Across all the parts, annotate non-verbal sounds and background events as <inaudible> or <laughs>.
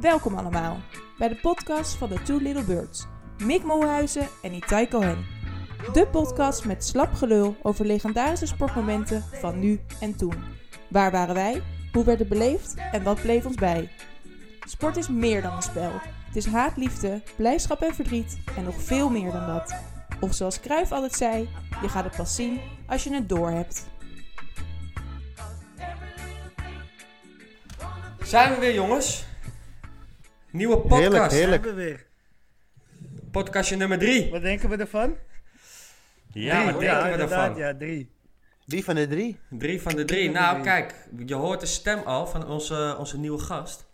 Welkom allemaal bij de podcast van de Two Little Birds. Mick Molhuizen en Itai Cohen. De podcast met slap gelul over legendarische sportmomenten van nu en toen. Waar waren wij? Hoe werd het beleefd? En wat bleef ons bij? Sport is meer dan een spel. Het is haat, liefde, blijdschap en verdriet en nog veel meer dan dat. Of zoals Cruijff altijd zei, je gaat het pas zien als je het door hebt. Zijn we weer, jongens? Nieuwe podcast. Heerlijk, heerlijk. Zijn we weer. Podcastje nummer drie. Wat denken we ervan? Ja, wat Drie. denken we inderdaad, ervan? Ja, drie. Wie van de drie? Drie van de drie. de Nou, drie. kijk, je hoort de stem al van onze, onze nieuwe gast.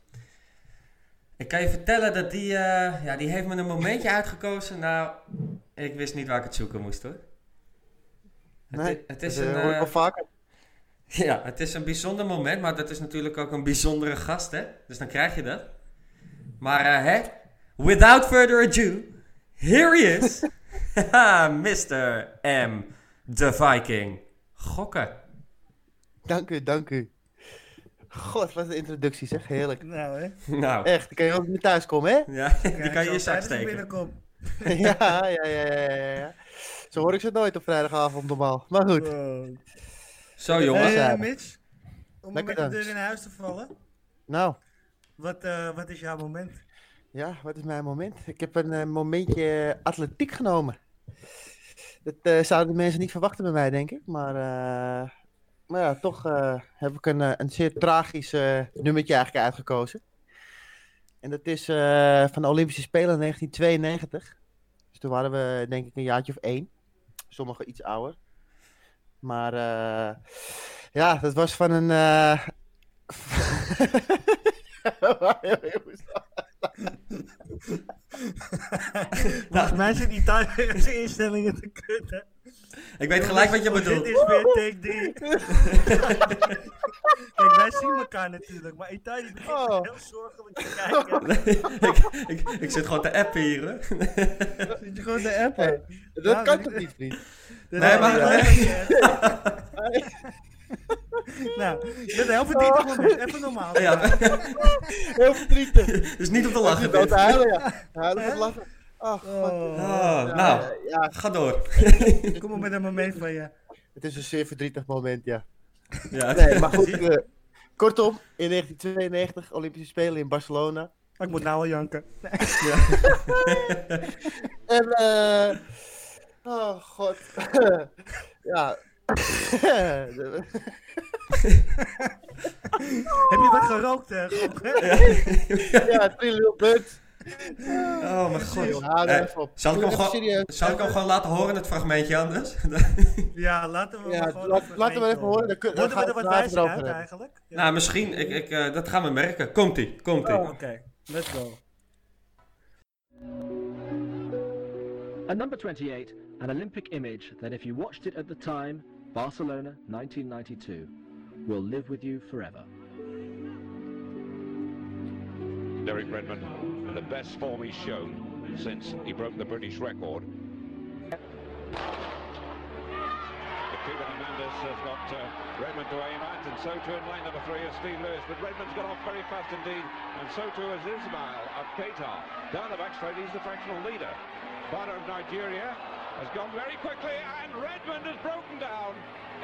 Ik kan je vertellen dat die, eh, ja, die heeft me een momentje uitgekozen. Nou, ik wist niet waar ik het zoeken moest, hoor. Het, Nee, het is dat, een, eh, hoor ik eh, wel vaker. <laughs> ja, het is een bijzonder moment, maar dat is natuurlijk ook een bijzondere gast, hè? Dus dan krijg je dat. Maar, eh, hè? Without further ado, here he is. <laughs> Haha, Mr. M. The Viking. Gokken. Dank u, dank u. God, wat een introductie zeg, heerlijk. <laughs> Nou, hè. Nou, Echt, dan kan je ook niet thuis komen, hè? ja, <laughs> die kan je in je zak steken. ja, ja, ja, ja, ja, ja. Zo hoor ik ze nooit op vrijdagavond normaal. Maar goed. Wow. Zo, jongens. Hey, eh, Mitch. Om Lekker met de deur in huis te vallen. Nou, Wat, eh, wat is jouw moment? ja, wat is mijn moment? Ik heb een eh, momentje atletiek genomen. Dat eh, zouden de mensen niet verwachten bij mij, denk ik. Maar, maar ja, toch heb ik een, een zeer tragisch nummertje eigenlijk uitgekozen. En dat is van de Olympische Spelen in 1992. Dus toen waren we denk ik een jaartje of één. Sommigen iets ouder. Maar ja, dat was van een... <laughs> Volgens mij zijn die Thaise instellingen te kut, hè. Ik weet gelijk wat je Dit bedoelt. is weer take 3. Kijk, wij zien elkaar natuurlijk, maar Italië begint Oh. heel zorgelijk te kijken. ik, ik, ik zit gewoon te appen hier, hè. Zit je gewoon de app, hè? Hey, dat Nou, kan dit- toch niet, vriend? Nee, maar- hè. <laughs> <laughs> Nou, je bent heel verdrietig, Mitch. even normaal. Ja, <laughs> Heel verdrietig. <laughs> dus niet om te lachen. te huilen, ja. Huilen van lachen. Oh. Oh. Oh, Ja, nou, ja, ga door. Kom maar met een moment van je. het is een zeer verdrietig moment, ja. Ja, Nee, maar goed. eh, kortom, in 1992 Olympische Spelen in Barcelona. Maar ik moet nou al janken. En, eh oh god. ja. <laughs> Heb je wat gerookt, hè? Ja, Three Little Birds. Oh mijn god. Eh. Zal ik, hem gewoon, zal ik hem gewoon laten horen, het fragmentje anders? <laughs> Ja, laten we Ja, gewoon laat- laten we even horen, dan dan Worden we er wat wijzer uit eigenlijk? Ja. nou, misschien. Ik, ik, eh, dat gaan we merken. Komt-ie, komt-ie. Oh, Oké, let's go. A number 28, an Olympic image that if you watched it at the time, Barcelona 1992, will live with you forever. Derek Redmond, the best form he's shown since he broke the British record. Cuban Hernandez has got uh, Redmond to aim at, and so too in lane number three is Steve Lewis. But Redmond's got off very fast indeed, and so too is Ismail of Qatar. Down the back straight, he's the fractional leader. Bada of Nigeria has gone very quickly, and Redmond has broken down.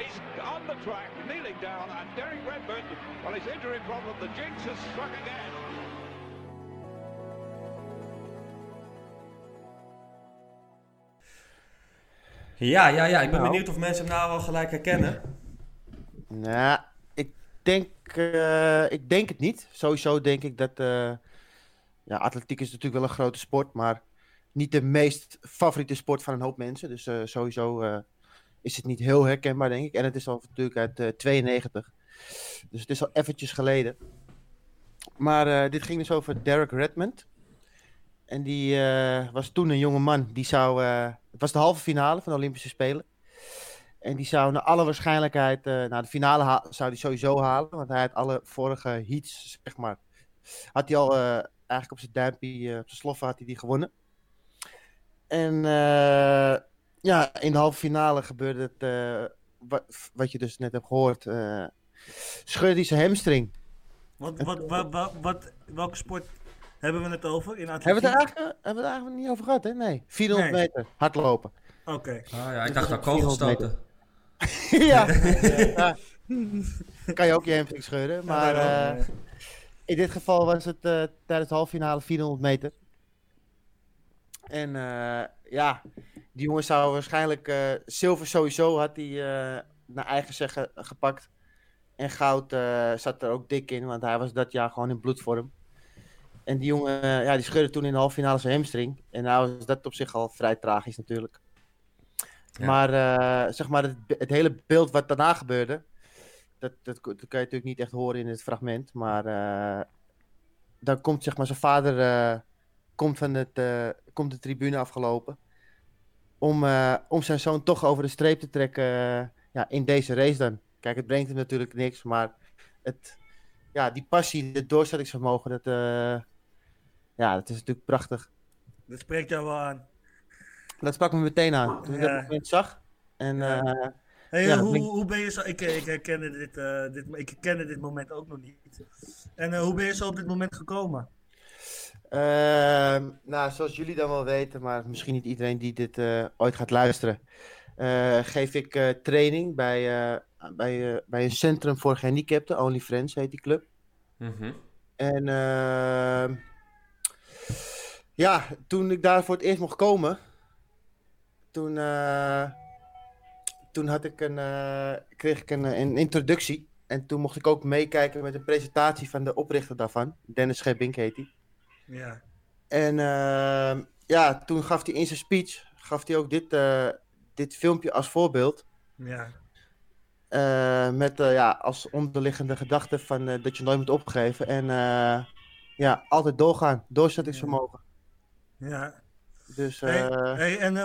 He's on the track, kneeling down, and Derek Redmond, well, his injury problem, the jinx has struck again. Ja, ja, ja. Ik ben Nou. benieuwd of mensen hem nou al gelijk herkennen. Nou, ik denk, eh, ik denk het niet. Sowieso denk ik dat. eh, ja, atletiek is natuurlijk wel een grote sport, maar niet de meest favoriete sport van een hoop mensen. Dus eh, sowieso eh, is het niet heel herkenbaar, denk ik. En het is al natuurlijk uit eh 92. Dus het is al eventjes geleden. Maar dit ging dus over Derek Redmond. En die was toen een jonge man. Die zou. het was de halve finale van de Olympische Spelen. En die zou naar alle waarschijnlijkheid. naar de finale zou die sowieso halen. Want hij had alle vorige heats, zeg maar. Had hij al eigenlijk op zijn duimpje, op zijn sloffen had hij die gewonnen. En eh, ja, in de halve finale gebeurde het. eh, wat, wat je dus net hebt gehoord. eh scheurde hij zijn hamstring. Wat, wat, wat, wat, wat- welke sport Hebben we het over in Hebben we het atletiek? eigenlijk, hebben we het eigenlijk niet over gehad, hè? Nee. 400 Nee. meter, hardlopen. Oké. Ah ja, ik dacht dat ook 400 kogelstoten. ja. <laughs> ja. Kan je ook je hamstring scheuren. Maar eh, in dit geval was het eh, tijdens de halve finale 400 meter. En eh, ja, die jongen zou waarschijnlijk... eh, zilver sowieso had hij eh, naar eigen zeggen gepakt. En goud eh, zat er ook dik in, want hij was dat jaar gewoon in bloedvorm. En die jongen, eh, ja, die scheurde toen in de halve finale zijn hamstring. En nou was dat op zich al vrij tragisch natuurlijk. Ja. Maar eh, zeg maar, het, het hele beeld wat daarna gebeurde, dat, dat, dat kan je natuurlijk niet echt horen in het fragment. Maar eh, dan komt zeg maar zijn vader eh, komt van het, eh, komt de tribune afgelopen. Om, eh, om zijn zoon toch over de streep te trekken eh, ja, in deze race dan. Kijk, het brengt hem natuurlijk niks, maar het, ja, die passie, het doorzettingsvermogen, dat, ja, dat is natuurlijk prachtig. Dat spreekt jou wel aan. Dat sprak me meteen aan toen ik Ja. dat moment zag. En Ja. Hey, Ja, hoe, ik- hoe ben je zo... Ik, ik, herkende dit, dit, ik herkende dit moment ook nog niet. En hoe ben je zo op dit moment gekomen? Ehm, nou, zoals jullie dan wel weten, maar misschien niet iedereen die dit eh, ooit gaat luisteren, eh, geef ik eh, training bij, bij, bij een centrum voor gehandicapten, Only Friends heet die club. Mhm. En ehm, ja, toen ik daar voor het eerst mocht komen, toen, toen had ik een, kreeg ik een, een introductie. En toen mocht ik ook meekijken met een presentatie van de oprichter daarvan, Dennis Schebbink heet hij. Ja. En ehm, ja, toen gaf hij in zijn speech gaf hij ook dit, eh, dit filmpje als voorbeeld. Ja. eh, met eh, ja, als onderliggende gedachte van dat je nooit moet opgeven. En ja, altijd doorgaan. Doorzettingsvermogen. Ja. Dus Hey, hey, en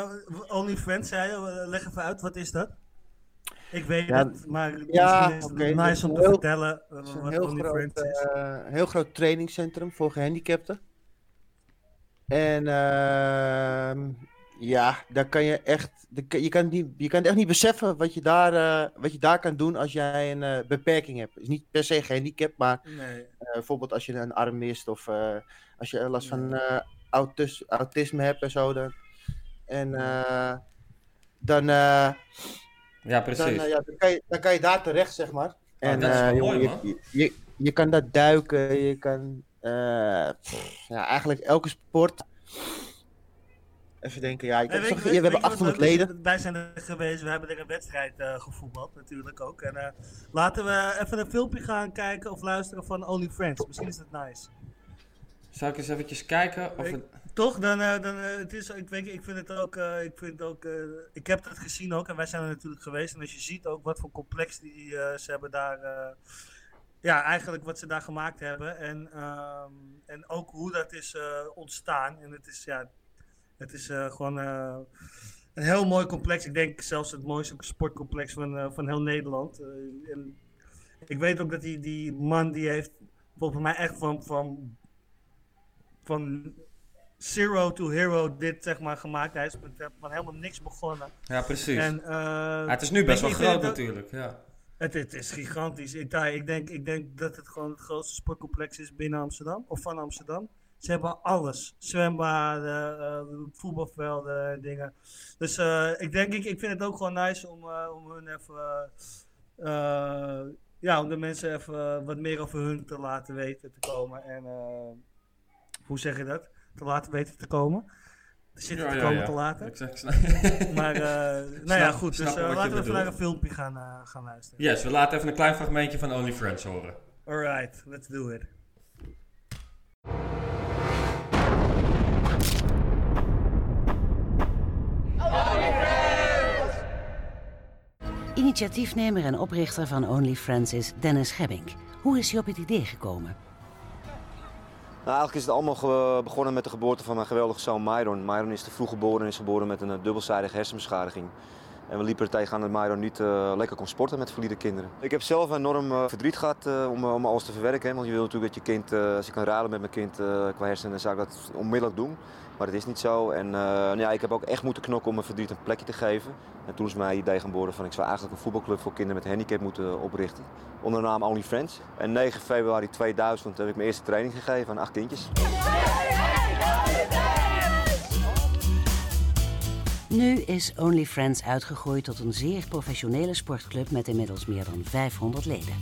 OnlyFriends, zei je, leg even uit, wat is dat? Ik weet Ja, het, maar ja, is het is nice om te heel- vertellen eh, het is een heel OnlyFriends groot, is. eh, heel groot trainingscentrum voor gehandicapten. En ehm, ja, daar kan je echt, je kan, niet, je kan echt niet beseffen wat je daar, eh, wat je daar kan doen als jij een eh, beperking hebt. Is niet per se gehandicapt, maar Nee. eh, bijvoorbeeld als je een arm mist of eh, als je last van eh, autis- autisme hebt en zo. Dan, en eh, dan, Ja, dan, precies. eh, ja, dan, kan je, dan kan je daar terecht, zeg maar. En dat is wel eh, mooi, jongen, man. je, je, je kan daar duiken, je kan eh, pff, ja, eigenlijk elke sport. Even denken, ja, ik heb weet zo- je- we hebben je wat 800 leuk is? leden. Wij zijn er geweest, we hebben er een wedstrijd eh, gevoetbald natuurlijk ook. En eh, laten we even een filmpje gaan kijken of luisteren van OnlyFriends. Misschien is dat nice. Zal ik eens eventjes kijken of Ik- het... Toch? Dan, eh, dan eh, het is, ik, weet, ik vind het ook, eh, ik vind ook, ik heb het gezien ook en wij zijn er natuurlijk geweest. En als je ziet ook wat voor complex die ze hebben daar, ja, eigenlijk wat ze daar gemaakt hebben. En, ehm, en ook hoe dat is ontstaan. En het is, ja, het is gewoon een heel mooi complex. Ik denk zelfs het mooiste sportcomplex van, van heel Nederland. En ik weet ook dat die, die man die heeft volgens mij echt van, van, van zero to hero dit zeg maar gemaakt. Hij is met, van helemaal niks begonnen. Ja, precies. En, eh, Ja, het is nu best wel groot natuurlijk, ja. Het, het is gigantisch. Ik, ik, denk, ik denk dat het gewoon het grootste sportcomplex is binnen Amsterdam. Of van Amsterdam. Ze hebben alles. Zwembaden, eh, voetbalvelden, dingen. Dus eh, ik denk, ik, ik vind het ook gewoon nice om, eh, om hun even... eh, ja, om de mensen even wat meer over hun te laten weten te komen. En eh, hoe zeg je dat? Te laten weten te komen. Te zitten Ja, te ja, komen ja. te laten. <laughs> Maar eh, nou ja, goed. Dus eh, laten we even naar een filmpje gaan, eh, gaan luisteren. Yes, we laten even een klein fragmentje van OnlyFriends horen. Alright, let's do it. Initiatiefnemer en oprichter van OnlyFriends is Dennis Gebbink. Hoe is hij op het idee gekomen? Nou, eigenlijk is het allemaal begonnen met de geboorte van mijn geweldige zoon Myron. Myron is te vroeg geboren en is geboren met een eh, dubbelzijdige hersenbeschadiging. En we liepen er tegen dat Myron niet eh, lekker kon sporten met verliede kinderen. Ik heb zelf enorm eh, verdriet gehad eh, om, om alles te verwerken. Hè, want je wil natuurlijk dat je kind, eh, als je kan ruilen met mijn kind eh, qua hersenen, dan zou ik dat onmiddellijk doen. Maar dat is niet zo. En eh, nou ja, ik heb ook echt moeten knokken om mijn verdriet een plekje te geven. En toen is mijn idee geboren van ik zou eigenlijk een voetbalclub voor kinderen met handicap moeten oprichten. Onder de naam Only Friends. En 9 februari 2000 heb ik mijn eerste training gegeven aan acht kindjes. Nu is Only Friends uitgegroeid tot een zeer professionele sportclub met inmiddels meer dan 500 leden.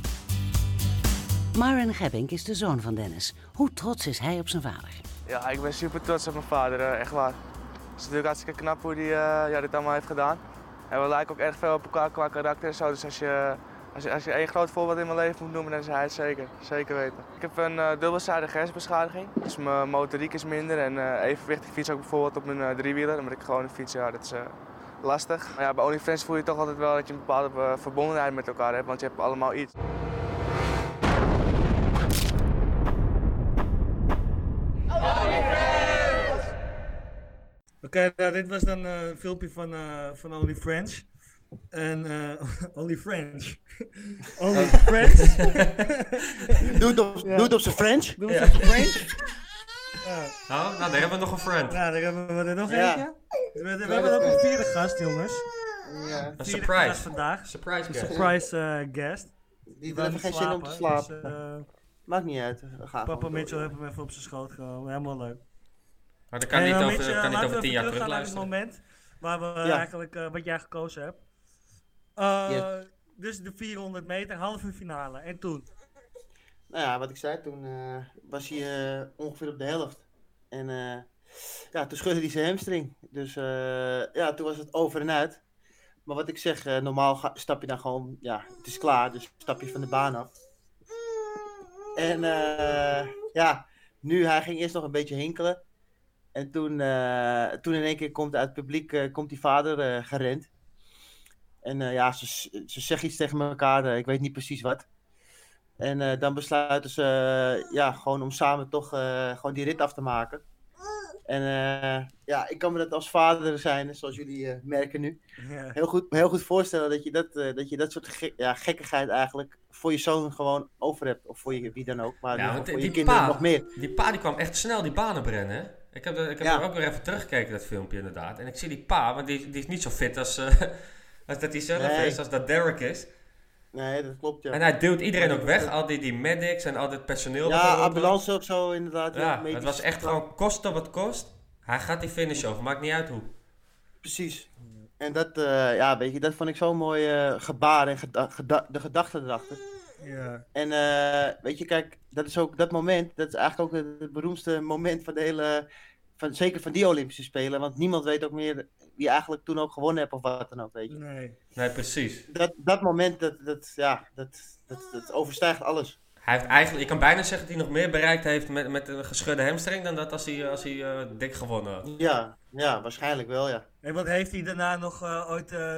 Myron Gebbink is de zoon van Dennis. Hoe trots is hij op zijn vader? Ja, ik ben super trots op mijn vader, eh, echt waar. Het is natuurlijk hartstikke knap hoe hij eh, ja, dit allemaal heeft gedaan. En we lijken ook erg veel op elkaar qua karakter en zo. Dus als je, als je, als je één groot voorbeeld in mijn leven moet noemen, dan is hij het zeker. Zeker weten. Ik heb een uh, dubbelzijdige hersenbeschadiging. Dus mijn motoriek is minder en uh, evenwicht. Ik fiets ook bijvoorbeeld op mijn uh, driewieler. Dan moet ik gewoon fietsen, ja, dat is lastig. Maar ja, bij OnlyFans voel je toch altijd wel dat je een bepaalde verbondenheid met elkaar hebt. Want je hebt allemaal iets. Oké, okay, nou, dit was dan een filmpje van, van Only French. En uh, <laughs> Only French. <laughs> Only French. <laughs> doe het op, ja. op zijn French. Doe het ja. op zijn French. Ja. Nou, nou, daar hebben we nog een friend. Nou, daar hebben we er nog ja. eentje. We, we, we hebben ook een vierde gast, jongens. Ja. Een surprise. Gast vandaag. Surprise guest. Surprise guest. Die heeft geen zin om te slapen. Dus, Maakt niet uit. Papa Mitchell heeft hem even op zijn schoot genomen. Helemaal leuk. Maar dat kan en, niet over, Mitch, kan niet over tien jaar terug naar het luisteren. moment waar we ja. eigenlijk uh, wat jij gekozen hebt. Uh, yes. Dus de 400 meter, halve finale. En toen? Nou ja, wat ik zei, toen uh, was hij uh, ongeveer op de helft. En uh, ja, toen schudde hij zijn hamstring. Dus ja, toen was het over en uit. Maar wat ik zeg, normaal ga, stap je dan gewoon, ja, het is klaar, dus stap je van de baan af. En ja, nu, hij ging eerst nog een beetje hinkelen. En toen, uh, toen in één keer komt uit het publiek uh, komt die vader uh, gerend. En ja, ze, ze zeggen iets tegen elkaar, ik weet niet precies wat. En dan besluiten ze ja, gewoon om samen toch gewoon die rit af te maken. En ja, ik kan me dat als vader zijn, zoals jullie merken nu, heel, goed, heel goed voorstellen dat je dat, dat, je dat soort ja, gekkigheid eigenlijk voor je zoon gewoon over hebt. Of voor je wie dan ook, maar ja, voor die, je die kinderen pa, nog meer. Die pa die kwam echt snel die banen brennen, hè? Ik heb, er, ik heb Ja. er ook weer even teruggekeken, dat filmpje inderdaad. En ik zie die pa, want die, die is niet zo fit als, eh, als dat hij zelf Nee. is, als dat Derek is. Nee, dat klopt ja. En hij duwt iedereen ook weg, al die, die medics en al het personeel. Ja, ambulance ook zo inderdaad. Ja, het was echt gewoon kosten wat kost. Hij gaat die finish over, maakt niet uit hoe. Precies. En dat, eh, ja, weet je, dat vond ik zo'n mooi eh, gebaar en geda- geda- de gedachte erachter. Ja. En eh, weet je, kijk, dat is ook dat moment, dat is eigenlijk ook het, het beroemdste moment van de hele, van, zeker van die Olympische Spelen. Want niemand weet ook meer wie eigenlijk toen ook gewonnen heeft of wat dan ook, weet je. Nee. Nee, precies. Dat, dat moment, dat, dat, ja, dat, dat, dat overstijgt alles. Hij heeft eigenlijk, ik kan bijna zeggen dat hij nog meer bereikt heeft met, met een geschudde hamstring dan dat als hij, als hij eh, dik gewonnen had. Ja, ja, waarschijnlijk wel, ja. En wat heeft hij daarna nog uh, ooit uh,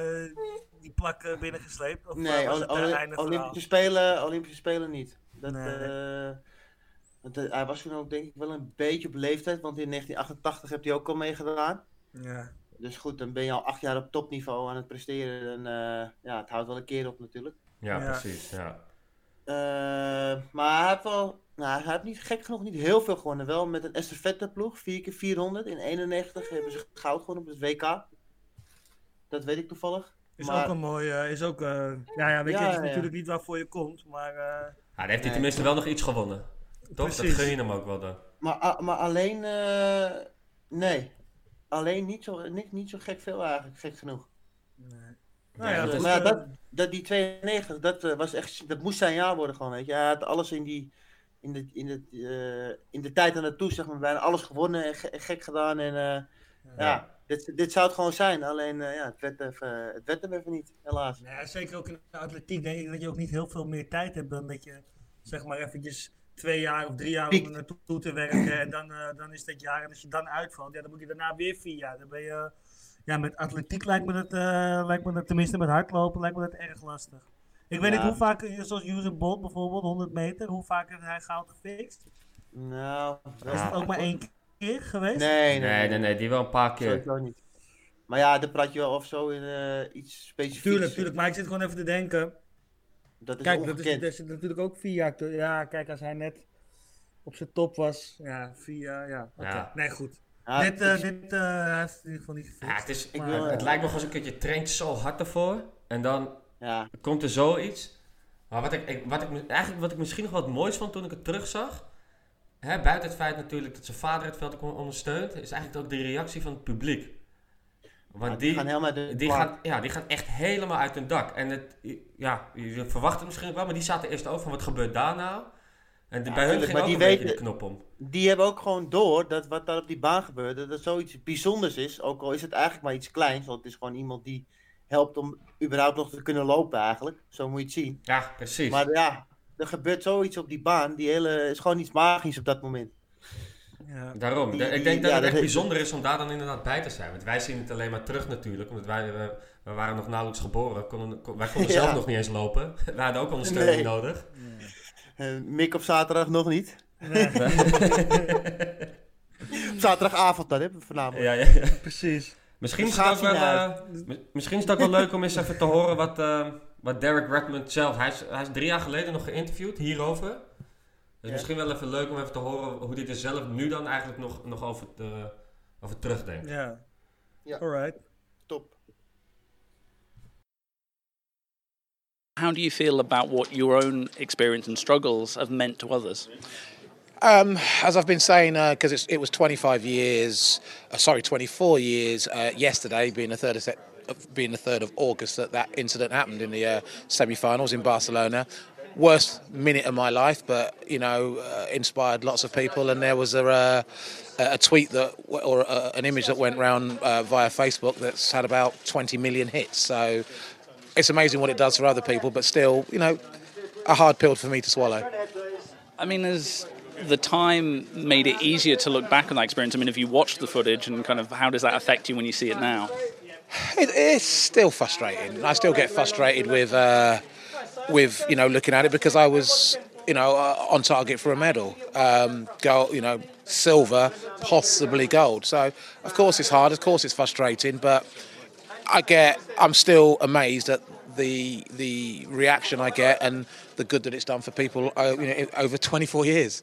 die plak uh, binnengesleept? Of Nee, was het Olympische, Spelen, Olympische Spelen niet. Dat, Nee. Eh, want, hij was toen ook denk ik wel een beetje op leeftijd, want in 1988 heeft hij ook al meegedaan. Ja. Dus goed, dan ben je al acht jaar op topniveau aan het presteren. En eh, ja, het houdt wel een keer op natuurlijk. Ja, Ja. precies. Ja. Eh, maar hij heeft wel, nou, hij heeft niet gek genoeg niet heel veel gewonnen. Wel met een estafette ploeg, 4 keer 400 in 91 hebben ze goud gewonnen op het WK. Dat weet ik toevallig. Is Maar- ook een mooi, eh, is ook, eh, ja, ja, weet je, Ja, het is ja. natuurlijk niet waarvoor je komt, maar eh, Ja, dan heeft hij Nee. tenminste wel nog iets gewonnen. Toch? Dat gun je hem ook wel dan. Maar, a- maar alleen, eh, nee. Alleen niet zo, niet, niet zo gek veel eigenlijk, gek genoeg. nou ja, dat maar ja, dat, dat die 92, dat eh, was echt, dat moest zijn jaar worden gewoon, weet je. Hij had alles in die, in de, in de, eh, in de tijd aan naartoe, zeg maar, bijna alles gewonnen en ge- gek gedaan en eh, ja, dit, dit zou het gewoon zijn. Alleen, eh, ja, het werd, even, het werd hem even niet, helaas. nou ja, zeker ook in de atletiek denk ik dat je ook niet heel veel meer tijd hebt dan dat je, zeg maar, eventjes twee jaar of drie jaar om er naartoe te werken en dan, eh, dan is dat jaar en als je dan uitvalt, ja, dan moet je daarna weer vier jaar. Dan ben je, ja, met atletiek lijkt me dat, eh, lijkt me dat tenminste met hardlopen lijkt me dat erg lastig. Ik weet Ja. niet hoe vaak, eh, zoals Usain Bolt bijvoorbeeld, 100 meter, hoe vaak heeft hij goud gefixt? Nou, Is het ook maar één keer geweest? Nee, nee, Nee, nee, die wel een paar keer. Sowieso niet. Maar ja, dan praat je wel of zo in eh, iets specifieks. Tuurlijk, tuurlijk. Maar ik zit gewoon even te denken. Dat is Kijk, dat is, ongekend. dat is natuurlijk ook vier jaar. te- Ja, kijk, als hij net op zijn top was. Ja, vier jaar. Ja. Nee, goed. Ja, dit eh dit eh, hij heeft in ieder geval niet gefixt. Ja, het, is, Ik Maar- wil, het lijkt nog als een keer, je traint zo hard ervoor. En dan ja, komt er zoiets. Maar wat ik, ik- wat ik, eigenlijk wat ik misschien nog wat het mooist vond toen ik het terugzag. Hè, buiten het feit natuurlijk dat zijn vader het veld ondersteunt. Is eigenlijk ook de reactie van het publiek. Want Ja, die, gaan helemaal de die, gaan, ja, die gaan echt helemaal uit hun dak. En het, ja, je verwacht het misschien wel, maar die zaten eerst over van wat gebeurt daar nou? En de- Ja, bij hun ging maar ook die een beetje de weten- knop om. die hebben ook gewoon door dat wat daar op die baan gebeurde, dat zoiets bijzonders is. Ook al is het eigenlijk maar iets kleins, want het is gewoon iemand die helpt om überhaupt nog te kunnen lopen eigenlijk. Zo moet je het zien. Ja, precies. Maar ja, er gebeurt zoiets op die baan, die hele, is gewoon iets magisch op dat moment. Ja. Daarom. Die- ik die- denk dat ja, het dat echt bijzonder is om daar dan inderdaad bij te zijn. Want wij zien het alleen maar terug natuurlijk. Omdat wij, we, we waren nog nauwelijks geboren. Konden, kon- wij konden <laughs> Ja. zelf nog niet eens lopen. <laughs> We hadden ook ondersteuning Nee. nodig. Eh, Mick op zaterdag nog niet. Nee, Op <laughs> zaterdagavond dan, hè, voornamelijk. ja, ja, ja. precies. Misschien, Het is het ook gaat wel, eh, misschien is het ook wel leuk om eens even te horen wat, eh, wat Derek Redmond zelf... Hij is, hij is drie jaar geleden nog geïnterviewd hierover. Dus Ja. misschien wel even leuk om even te horen hoe hij er zelf nu dan eigenlijk nog, nog over, te- over terugdenkt. Ja. Ja. Alright. Top. How do you feel about what your own experience and struggles have meant to others? Um, as I've been saying, because it's it was 25 years, uh, sorry, 24 years uh, yesterday, being the third of- being the third of August that that incident happened in the uh, semi-finals in Barcelona. Worst minute of my life, but you know, uh, inspired lots of people. And there was a uh, a tweet that or uh, an image that went round uh, via Facebook that's had about 20 million hits. So it's amazing what it does for other people, but still, you know, a hard pill for me to swallow. I mean, has the time made it easier to look back on that experience? I mean, have you watched the footage and kind of how does that affect you when you see it now? It, it's still frustrating. I still get frustrated with, uh, with you know, looking at it because I was, you know, uh, on target for a medal, um, gold, you know, silver, possibly gold. So of course it's hard. Of course it's frustrating, but I get. I'm still amazed at the the reaction I get and the good that it's done for people. Uh, you know, over 24 years.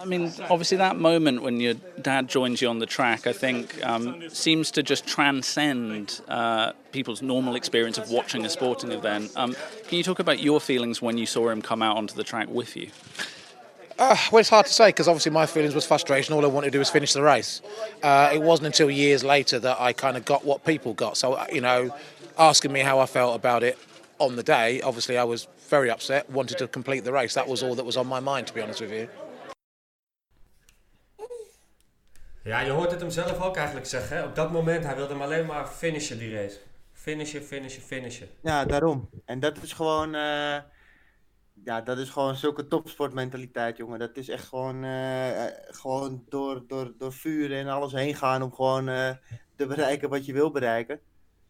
I mean, obviously, that moment when your dad joins you on the track, I think, um, seems to just transcend uh, people's normal experience of watching a sporting event. Um, can you talk about your feelings when you saw him come out onto the track with you? Uh, well, it's hard to say because obviously my feelings was frustration. All I wanted to do was finish the race. Uh, it wasn't until years later that I kind of got what people got. So, uh, you know, asking me how I felt about it on the day, obviously I was very upset, wanted to complete the race. That was all that was on my mind, to be honest with you. Ja, je hoort het hem zelf ook eigenlijk zeggen. Hè? Op dat moment, hij wilde hem alleen maar finishen die race. Finishen, finishen, finishen. Ja, daarom. En dat is gewoon, eh, ja, dat is gewoon zulke topsportmentaliteit, jongen. Dat is echt gewoon, eh, eh, gewoon door, door, door vuur en alles heen gaan om gewoon te bereiken wat je wil bereiken.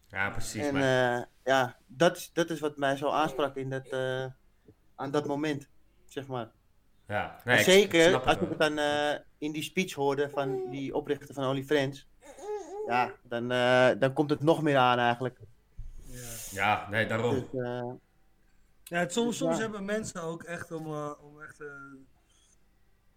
Ja, precies. En maar- ja, dat is, dat is wat mij zo aansprak in dat, aan dat moment, zeg maar. Ja, nee, zeker ik snap als ik het dan eh, in die speech hoorde van die oprichter van OnlyFriends. Ja, dan, eh, dan komt het nog meer aan eigenlijk. Ja, nee, daarom. Dus, eh, Ja, het, soms, soms Ja. hebben mensen ook echt om, eh, om echt, eh,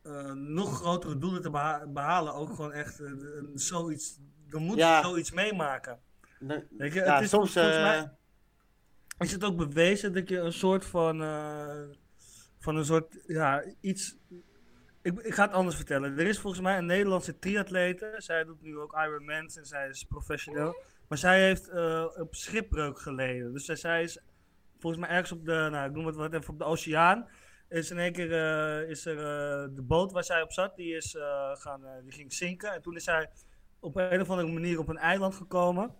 eh, nog grotere doelen te beha- behalen, ook gewoon echt een- zoiets. Dan moet Ja. je zoiets meemaken. dan- Weet je, ja, het is soms, volgens eh, mij is het ook bewezen dat je een soort van, eh, van een soort, ja, iets. Ik, ik ga het anders vertellen. Er is volgens mij een Nederlandse triatlete. Zij doet nu ook Ironmans en zij is professioneel. Maar zij heeft eh, op schipbreuk geleden. Dus zij, zij is volgens mij ergens op de, nou ik noem wat even, op de oceaan. Is in één keer eh, is er eh, de boot waar zij op zat, die, is, gaan, die ging zinken. En toen is zij op een of andere manier op een eiland gekomen.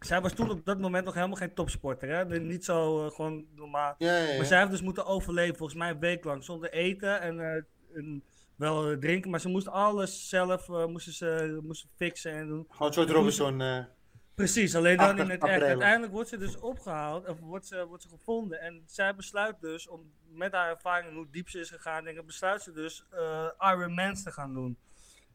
Zij was toen op dat moment nog helemaal geen topsporter. Hè? Niet zo eh, gewoon normaal. ja, ja, ja. Maar zij heeft dus moeten overleven, volgens mij een week lang, zonder eten en, eh, en wel eh, drinken. Maar ze moest alles zelf moesten ze, moesten fixen en doen. Gewoon soort Robinson. Precies, alleen dan in het echt. Uiteindelijk wordt ze dus opgehaald, of wordt ze, wordt ze gevonden. En zij besluit dus, om, met haar ervaring hoe diep ze is gegaan, denk ik, besluit ze dus Iron Mans te gaan doen.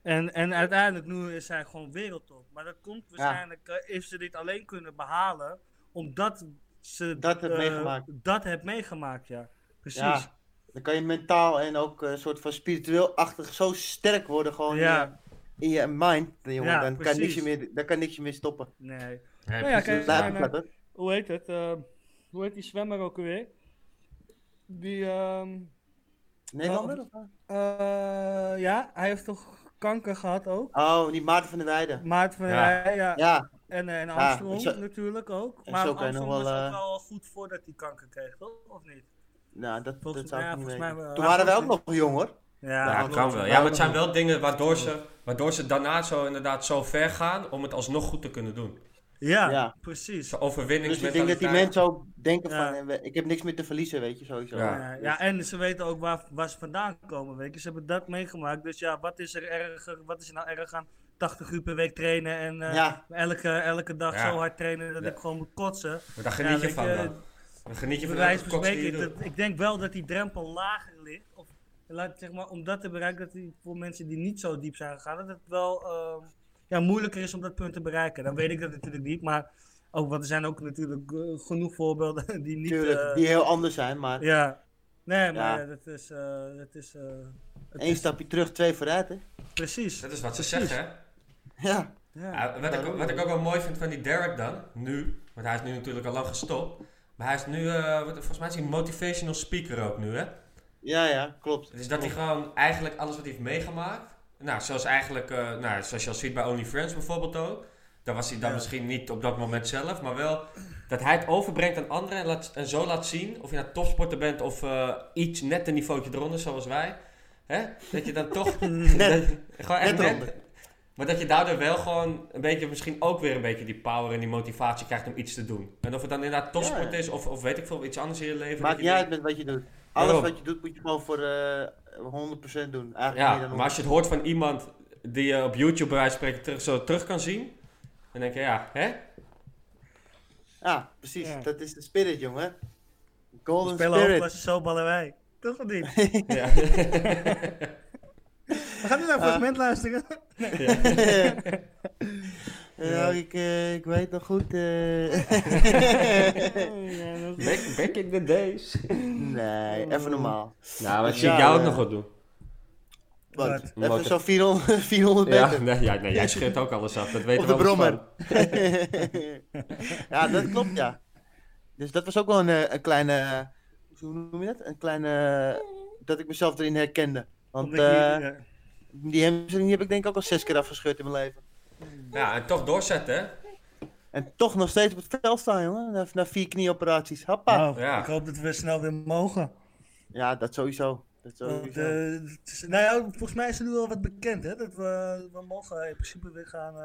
En, en uiteindelijk nu is hij gewoon wereldtop. Maar dat komt waarschijnlijk, eh, heeft ze dit alleen kunnen behalen, omdat ze Dat heeft eh, meegemaakt. Dat heeft meegemaakt, ja. Precies. Ja, dan kan je mentaal en ook eh, een soort van spiritueel-achtig zo sterk worden gewoon Ja. in, je, in je mind. Jongen, Ja, dan, kan niks meer, dan kan niks je meer stoppen. Nee. Nee, nou ja, kijk, naar- hoe heet het? eh, hoe heet die zwemmer ook alweer? Die, ehm Nederlander? Eh, ja, hij heeft toch kanker gehad ook? Oh, niet Maarten van der Weijden. Maarten van der Ja. Weijden, ja. Ja, En, eh, en Ja, Armstrong en zo- natuurlijk ook. en Maar Armstrong nog was wel, ook eh, al goed voordat hij kanker kreeg, toch? Of niet? nou, dat, Volgens dat zou mij- ik niet volgens weten. mij, eh, Toen waren wij ook nog jong hoor. Ja, Ja, kan wel. Ja, maar het zijn wel dingen waardoor ze, waardoor ze daarna zo inderdaad zo ver gaan om het alsnog goed te kunnen doen. Ja, Ja. precies. Dus ik denk dat die mensen ook denken Ja. van, eh, ik heb niks meer te verliezen, weet je, sowieso. Ja. Ja, ja, en ze weten ook waar, waar ze vandaan komen, weet je. Ze hebben dat meegemaakt. Dus ja, wat is er erger, wat is er nou erg aan 80 uur per week trainen en eh, Ja. elke, elke dag Ja. zo hard trainen dat Ja. ik gewoon moet kotsen. Maar daar Ja, geniet je van dan. Dan geniet je van spreken, doet. dat- ik denk wel dat die drempel lager ligt. Of laat, zeg maar, om dat te bereiken, dat die, voor mensen die niet zo diep zijn gegaan, dat het wel ehm, ja, moeilijker is om dat punt te bereiken. Dan weet ik dat natuurlijk niet, maar ook, want er zijn ook natuurlijk eh, genoeg voorbeelden <laughs> die niet... Tuurlijk, eh, die heel anders zijn, maar ja, nee, maar Ja. dat is... eh, dat is, eh, is- stapje terug, twee vooruit, hè. Precies. Dat is wat ze Precies. zeggen, hè? Ja. Ja. Ja, wat, ik, ook- wat ik ook wel mooi vind van die Derek dan, nu, want hij is nu natuurlijk al lang gestopt. Maar hij is nu, eh, wat- volgens mij is hij motivational speaker ook nu, hè? Ja, ja, klopt. Dus dat hij gewoon eigenlijk alles wat hij heeft meegemaakt. Nou, zoals eigenlijk, eh, nou, zoals je al ziet bij OnlyFriends bijvoorbeeld ook. Daar was hij dan Ja. misschien niet op dat moment zelf, maar wel dat hij het overbrengt aan anderen en, laat, en zo laat zien. Of je nou topsporter bent of eh, iets net een niveautje eronder, zoals wij. Hè? Dat je dan toch. <laughs> Net. <laughs> dat- gewoon echt Net net. eronder. Maar dat je daardoor wel gewoon een beetje, misschien ook weer een beetje die power en die motivatie krijgt om iets te doen. En of het dan inderdaad topsport Ja. is of, of weet ik veel, iets anders in je leven. Maakt niet je uit met wat je doet. Alles Waarom? wat je doet, moet je gewoon voor eh 100% doen. Eigenlijk Ja, dan maar als je het hoort van iemand die je op YouTube bij wijze van spreken terug, zo terug kan zien, dan denk je, ja, hè? Ja, precies. Ja. Dat is de spirit, jongen. Golden Spelen ook spirit. zo ballen wij. Toch of niet? <laughs> Ja. <laughs> We gaan nu naar een Ah. fragment luisteren. Ja, ik, eh, ik weet nog goed. eh. back, back in the days. nee, even normaal. Nou, wat Ja, zie ik jou ook eh, nog wat doen. Wat? Even Motor- zo'n 400, 400 <laughs> Ja, meter. nee, ja, nee, jij scheurt ook alles af, dat weten Op de we ook brommer. van. <laughs> ja, dat klopt, ja. Dus dat was ook wel een, eh, een kleine. Hoe noem je dat? Een kleine. Dat ik mezelf erin herkende. Want eh, ja. Die hamstring heb ik denk ik ook al zes keer afgescheurd in mijn leven. Ja, en toch doorzetten, hè? En toch nog steeds op het veld staan, jongen. Na, na vier knieoperaties. Hoppa. Nou, Ja. Ik hoop dat we snel weer mogen. Ja, dat sowieso. Dat sowieso. eh, het is- nou ja, volgens mij is er nu wel wat bekend, hè? Dat we, we mogen in principe weer gaan, eh,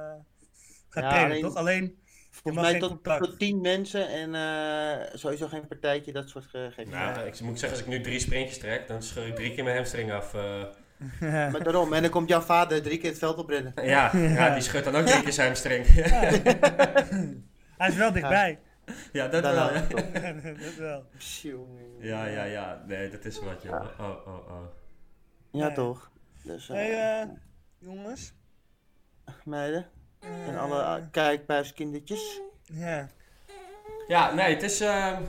gaan Ja, trainen, alleen- toch? Alleen, Volgens mij tot, tot tien mensen en eh, sowieso geen partijtje, dat soort ge- gekke Nou, ik moet zeggen, als ik nu drie sprintjes trek, dan scheur ik drie keer mijn hamstring af. eh. <laughs> Maar daarom, en dan komt jouw vader drie keer het veld oprennen. ja, ja, die scheurt dan ook drie keer zijn hamstring. <laughs> hij is wel dichtbij. ja, dat Dan wel. wel. <laughs> Ja. dat wel. Ja, ja, ja. Nee, dat is wat, jongen. Oh, oh, oh. Ja, Nee. toch. Dus, eh, hey, eh, jongens. meiden en Eh, alle uh, kijkbuiskindertjes. Ja. Ja, nee, het is ehm,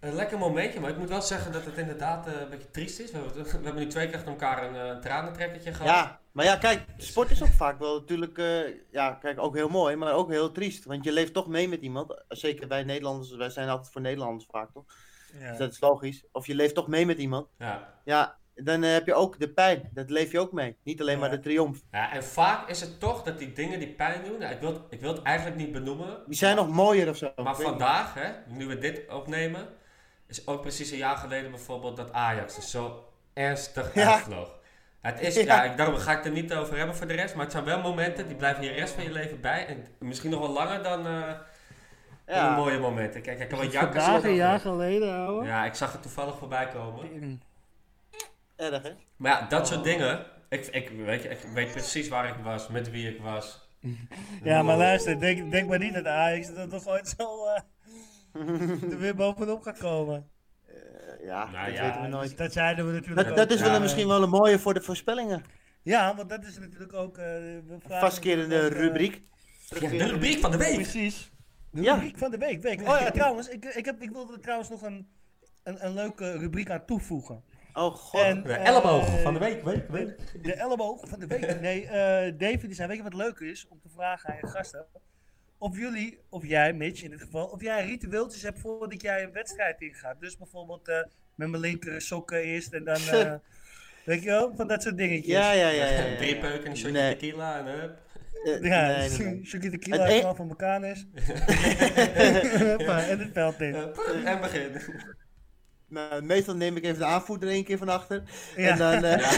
een lekker momentje, maar ik moet wel zeggen dat het inderdaad eh, een beetje triest is. We hebben, <laughs> we hebben nu twee keer achter elkaar een eh, tranentrekkertje gehad. Ja, maar ja, kijk, sport is ook vaak wel natuurlijk, eh, ja, kijk, ook heel mooi, maar ook heel triest. Want je leeft toch mee met iemand. Zeker wij Nederlanders, wij zijn altijd voor Nederlanders vaak, toch? ja. Dus dat is logisch. Of je leeft toch mee met iemand. Ja. Ja, dan heb je ook de pijn. Dat leef je ook mee. Niet alleen Ja. maar de triomf. ja, en vaak is het toch dat die dingen die pijn doen, nou, ik, wil, het- ik wil het eigenlijk niet benoemen, Die zijn nog mooier of zo. maar vandaag, hè, nu we dit opnemen, is ook precies een jaar geleden bijvoorbeeld dat Ajax er zo ernstig Ja. uitvloog. Het is, Ja. ja, ik, daarom ga ik het er niet over hebben voor de rest, maar het zijn wel momenten die blijven je de rest van je leven bij. En misschien nog wel langer dan, eh, Ja. mooie momenten. Kijk, ik kan wat Vandaag een jaar geleden, ouwe. Ja, ik zag het toevallig voorbij komen. Erg, hè? Maar ja, dat soort dingen. Ik, ik, weet je, ik weet precies waar ik was, met wie ik was. Ja, maar luister, denk, denk maar niet dat Ajax er toch ooit zo eh, <laughs> er weer bovenop gaat komen. Eh, ja, Nou dat ja, weten we nooit. Dat zeiden we natuurlijk Dat, dat is wel Ja. misschien wel een mooie voor de voorspellingen. Ja, want dat is natuurlijk ook... eh vragen Vastkerende eh, rubriek. Ja, de rubriek van de week. Precies. De Ja. rubriek van de week. week. Oh ja, trouwens, ik, ik, heb, ik wilde er trouwens nog een, een, een leuke rubriek aan toevoegen. Oh god. En, De elleboog van de week, week, week. De elleboog van de week. Nee, eh David die zei, weet je wat leuk is? Om te vragen aan je gasten. Of jullie, of jij, Mitch in dit geval, of jij ritueeltjes hebt voordat jij een wedstrijd ingaat. Dus bijvoorbeeld eh, met mijn linker sokken eerst en dan, eh, <laughs> weet je wel, van dat soort dingetjes. Ja, ja, ja. ja, ja, Drie peuken, een shotje Nee. tequila en hup. Eh, Ja, nee, nee, nee. <laughs> Shakira Tequila is een- al van elkaar is. <laughs> En het veld in. En begin. Nou, meestal neem ik even de aanvoerder één keer van achter. Ja. En dan... eh,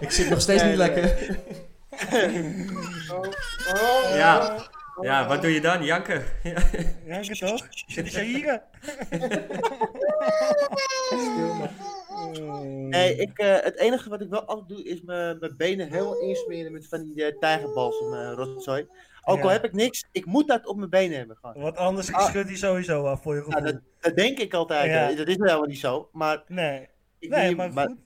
Ik zit nog steeds niet lekker. Ja. Ja, wat doe je dan? Janken. <laughs> Ja. Janken toch? Zit is hier? <laughs> Nee, ik, eh, het enige wat ik wel altijd doe is mijn mijn benen heel insmeren met van die uh, tijgerbalsem eh rotzooi. Ook al heb ik niks, ik moet dat op mijn benen hebben. Gewoon. Want anders Ah. schudt hij sowieso af voor je gevoel. Ja, dat, dat denk ik altijd. Ja. eh, Dat is helemaal niet zo. Maar, Nee, ik nee neem- maar goed.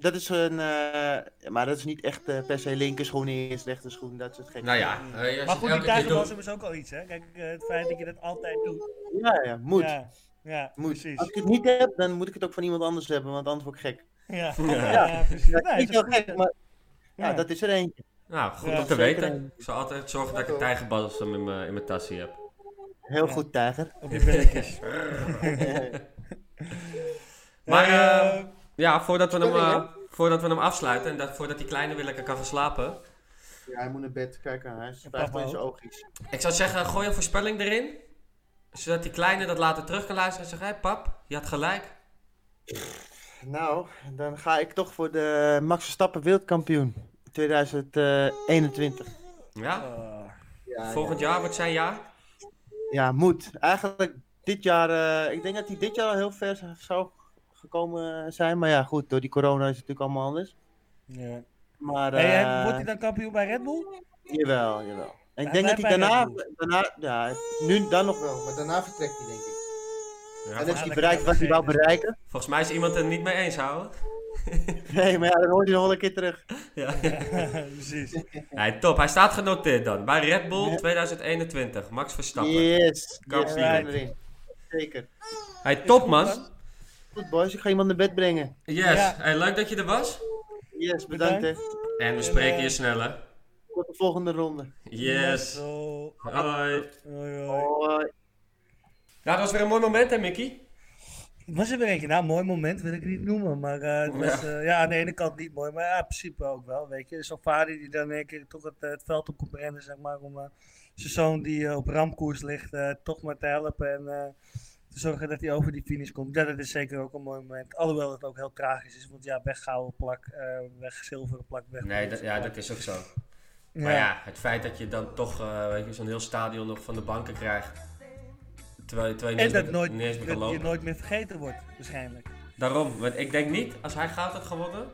Dat is een, eh, maar dat is niet echt eh, per se linker schoen eerst, rechter schoen, dat soort gekke Nou ja, eh, je Maar goed, die tijgerbalsem is ook al iets, hè? Kijk, het feit dat je dat altijd doet. Ja, ja, moet. Ja, ja moet. precies. Als ik het niet heb, dan moet ik het ook van iemand anders hebben, want anders word ik gek. Ja, Ja. ja. precies. Dat is niet is zo gek, maar ja, Ja. dat is er eentje. Nou, goed Ja, om te weten. Ik zal altijd zorgen dat ik een tijgerbalsem in mijn in mijn tasje heb. Heel Ja. goed, tijger. Op je billetjes. <laughs> <laughs> Maar ja, voordat we, hem, eh, voordat we hem afsluiten en dat, voordat die kleine weer lekker kan gaan slapen. Ja, hij moet naar bed. Kijk aan, hij spuigt in zijn oogjes. Ik zou zeggen, gooi een voorspelling erin. Zodat die kleine dat later terug kan luisteren en zeggen, hé pap, je had gelijk. Nou, dan ga ik toch voor de Max Verstappen wereldkampioen 2021. Ja, eh, Ja, volgend ja. jaar wordt zijn jaar. Ja, moet. Eigenlijk dit jaar, eh, ik denk dat hij dit jaar al heel ver zou gekomen zijn. Maar ja, goed, door die corona is het natuurlijk allemaal anders. ja. Maar Hey, eh en wordt hij dan kampioen bij Red Bull? jawel, jawel. En ik Hij denk dat hij daarna, daarna, ja, nu dan nog wel, maar daarna vertrekt hij denk ik. Ja, en heeft hij bereikt wat hij wou bereiken. volgens mij is iemand het niet mee eens, houden. <laughs> Nee, maar ja, dan hoort hij nog wel een keer terug. Ja. <laughs> precies. Nee, top, hij staat genoteerd dan. Bij Red Bull 2021, Max Verstappen. Yes, Kampioen. Zeker. Hey, top man. Goed boys, ik ga iemand naar bed brengen. Yes, Ja. hey, leuk dat je er was. Yes, bedankt hè. En we spreken eh, je snel hè. Tot de volgende ronde. Yes. Hoi. Hoi. Ja, dat was weer een mooi moment hè Mickey. Het was er weer eentje. Nou, mooi moment wil ik niet noemen. Maar eh, het was, eh, ja, aan de ene kant niet mooi. Maar ja, in principe ook wel. Weet je, zo'n vader die dan in één keer toch het, eh, het veld op komt rennen, zeg maar. Om eh, zijn zoon die op ramkoers ligt, eh, toch maar te helpen. En eh, te zorgen dat hij over die finish komt. Ja, dat is zeker ook een mooi moment. Alhoewel het ook heel tragisch is. Want ja, weg gouden plak, eh, weg zilveren plak, weg Nee, dat, ja, dat is ook zo. Maar ja, het feit dat je dan toch weet je, zo'n heel stadion nog van de banken krijgt. Terwijl, terwijl je En dat, nooit, meer, dat je nooit meer vergeten wordt, waarschijnlijk. Daarom, want ik denk niet, als hij goud had gewonnen,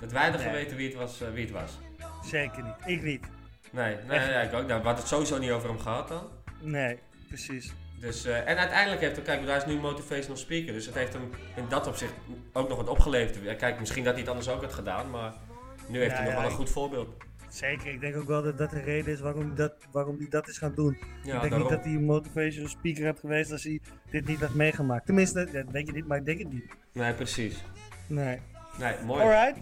dat wij Nee. geweten wie het was. eh, wie het was. Zeker niet. Ik niet. Nee, nee, ik ook. Nou, we hadden het sowieso niet over hem gehad dan. Nee, precies. Dus, eh, en uiteindelijk heeft hij, kijk, hij is nu motivational speaker, dus het heeft hem in dat opzicht ook nog wat opgeleverd. Kijk, misschien dat hij het anders ook had gedaan, maar nu heeft Ja, hij nog ja, wel een goed voorbeeld. Zeker, ik denk ook wel dat dat de reden is waarom hij dat, waarom hij dat is gaan doen. Ja, ik denk daarom. niet dat hij een motivational speaker had geweest als hij dit niet had meegemaakt. Tenminste, dat weet je niet, maar ik denk het niet. Nee, precies. Nee. Nee, mooi. Alright.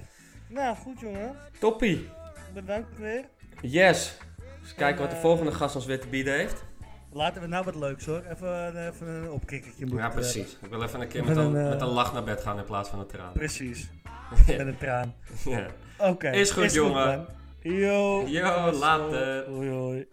Nou, goed jongen. Toppie. Bedankt weer. Yes. Eens kijken wat de eh, volgende gast ons weer te bieden heeft. Laten we nou wat leuks hoor. Even, eh, even een opkikkertje moeten Ja, we precies. Ik wil even een keer met een, een, eh, met een lach naar bed gaan in plaats van een traan. Precies. <laughs> Met een traan. Ja. Oké. Is goed, jongen. Yo. Yo, later. Hoi hoi.